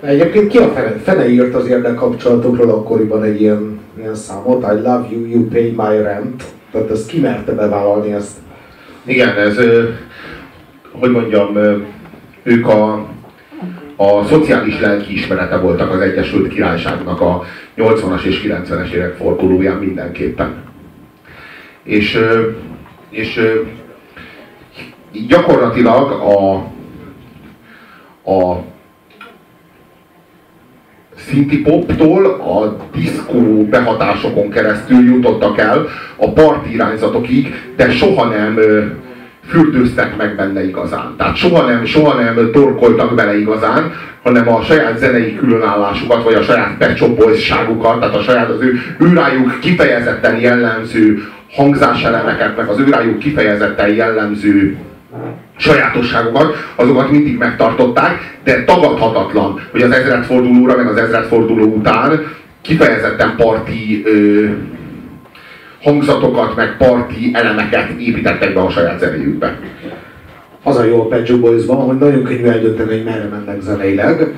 Egyébként ki a fene, fene írt az érdekkapcsolatokról akkoriban egy ilyen, ilyen számot, I love you, you pay my rent. Tehát ezt ki merte bevállalni ezt? Igen, ez, hogy mondjam, ők a, a szociális lelkiismerete voltak az Egyesült Királyságnak a 80-as és 90-es évek fordulóján mindenképpen. És, és gyakorlatilag a, a szinti poptól a diszkó behatásokon keresztül jutottak el a parti irányzatokig, de soha nem fürdőztek meg benne igazán. Tehát soha nem, soha nem torkoltak bele igazán, hanem a saját zenei különállásukat, vagy a saját pecsobolságukat, tehát a saját az ő őrájuk kifejezetten jellemző hangzáselemeket, meg az őrájuk kifejezetten jellemző sajátosságokat, azokat mindig megtartották, de tagadhatatlan, hogy az ezredfordulóra, meg az ezredforduló után kifejezetten parti ö, hangzatokat, meg parti elemeket építettek be a saját zenéjükbe. Az a jó a Pet Boysban, hogy nagyon könnyű eldönteni, hogy merre mennek zeneileg.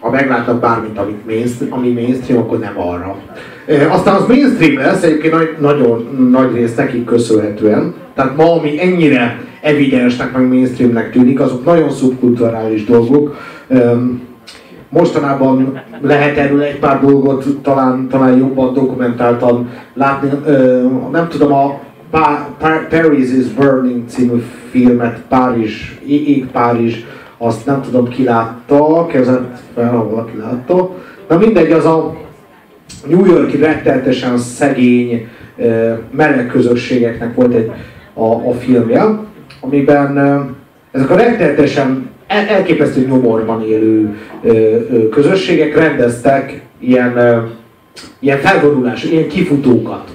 Ha meglátnak bármit, amit mainstream, ami mainstream, akkor nem arra. Aztán az mainstream lesz, egyébként nagyon nagy rész nekik köszönhetően. Tehát ma, ami ennyire evidensnek, meg mainstreamnek tűnik, azok nagyon szubkulturális dolgok. Mostanában lehet erről egy pár dolgot talán, talán jobban dokumentáltan látni. Nem tudom, a Paris is Burning című filmet, Párizs, ég Párizs, azt nem tudom ki látta, kezet fel, ha valaki látta. Na mindegy, az a New Yorki rettenetesen szegény meleg közösségeknek volt egy a, a filmje, amiben ezek a rettenetesen elképesztő nyomorban élő közösségek rendeztek ilyen, ilyen felvonulás, ilyen kifutókat.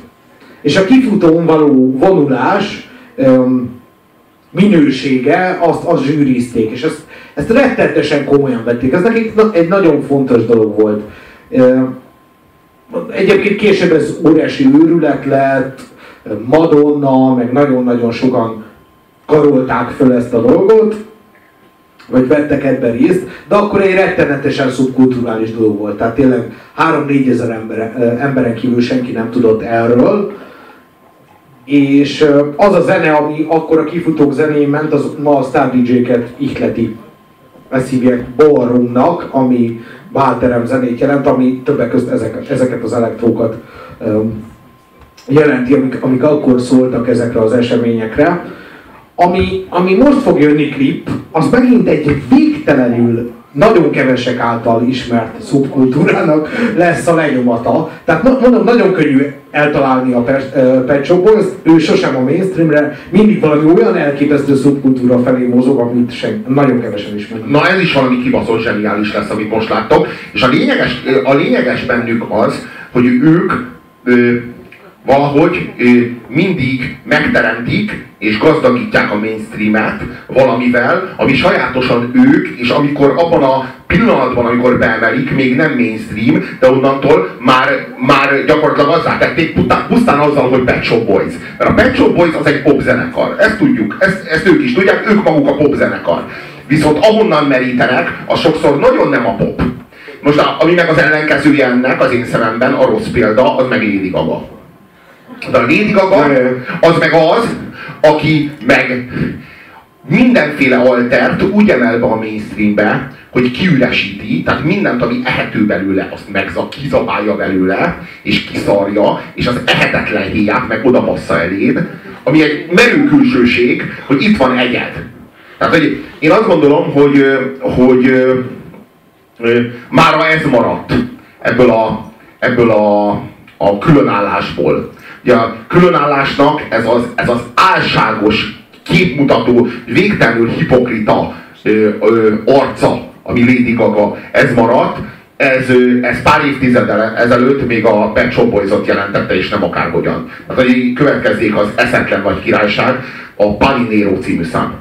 És a kifutón való vonulás minősége, azt, azt zsűrizték, és ezt, ezt rettenetesen komolyan vették. Ez nekik egy nagyon fontos dolog volt. Egyébként később ez óriási őrület lett, Madonna, meg nagyon-nagyon sokan karolták föl ezt a dolgot, vagy vettek ebben részt, de akkor egy rettenetesen szubkulturális dolog volt. Tehát tényleg 3-4 ezer ember, emberen kívül senki nem tudott erről. És az a zene, ami akkor a kifutók zenén ment, az ma a Star DJ-ket ihleti. Ezt hívják ballroomnak, ami bálterem zenét jelent, ami többek között ezeket, ezeket az elektrókat jelenti, amik, amik akkor szóltak ezekre az eseményekre. Ami, ami most fog jönni klip, az megint egy végtelenül nagyon kevesek által ismert szubkultúrának lesz a lenyomata. Tehát mondom, nagyon könnyű eltalálni a Pet ő sosem a mainstreamre, mindig valami olyan elképesztő szubkultúra felé mozog, amit sen, nagyon kevesen ismernek. Na ez is valami kibaszott zseniális lesz, amit most láttok. És a lényeges, a lényeges bennük az, hogy ők valahogy mindig megteremtik és gazdagítják a mainstreamet valamivel, ami sajátosan ők, és amikor abban a pillanatban, amikor beemelik, még nem mainstream, de onnantól már, már gyakorlatilag azzá tették pusztán, pusztán azzal, hogy Pet Shop Boys. Mert a Pet Shop Boys az egy popzenekar. Ezt tudjuk, ezt, ezt ők is tudják, ők maguk a popzenekar. Viszont ahonnan merítenek, az sokszor nagyon nem a pop. Most ami meg az ellenkezője ennek az én szememben, a rossz példa, az meg Lady Gaga. De a Lady Gaga az meg az, aki meg mindenféle altert úgy emel be a mainstreambe, hogy kiüresíti, tehát mindent, ami ehető belőle, azt megza, kizabálja belőle, és kiszarja, és az ehetetlen héját meg oda bassza eléd, ami egy merő külsőség, hogy itt van egyed. Tehát, hogy én azt gondolom, hogy, hogy, hogy mára ez maradt ebből a, ebből a, a különállásból. Ugye a különállásnak ez az, ez az álságos, képmutató, végtelenül hipokrita ö, ö, arca, ami Lady Gaga, ez maradt, ez, ez pár évtizeddel ezelőtt még a Pet Shop Boys-ot jelentette, és nem akárhogyan. Tehát, hogy következzék az Eszetlen vagy királyság, a Palinero című szám.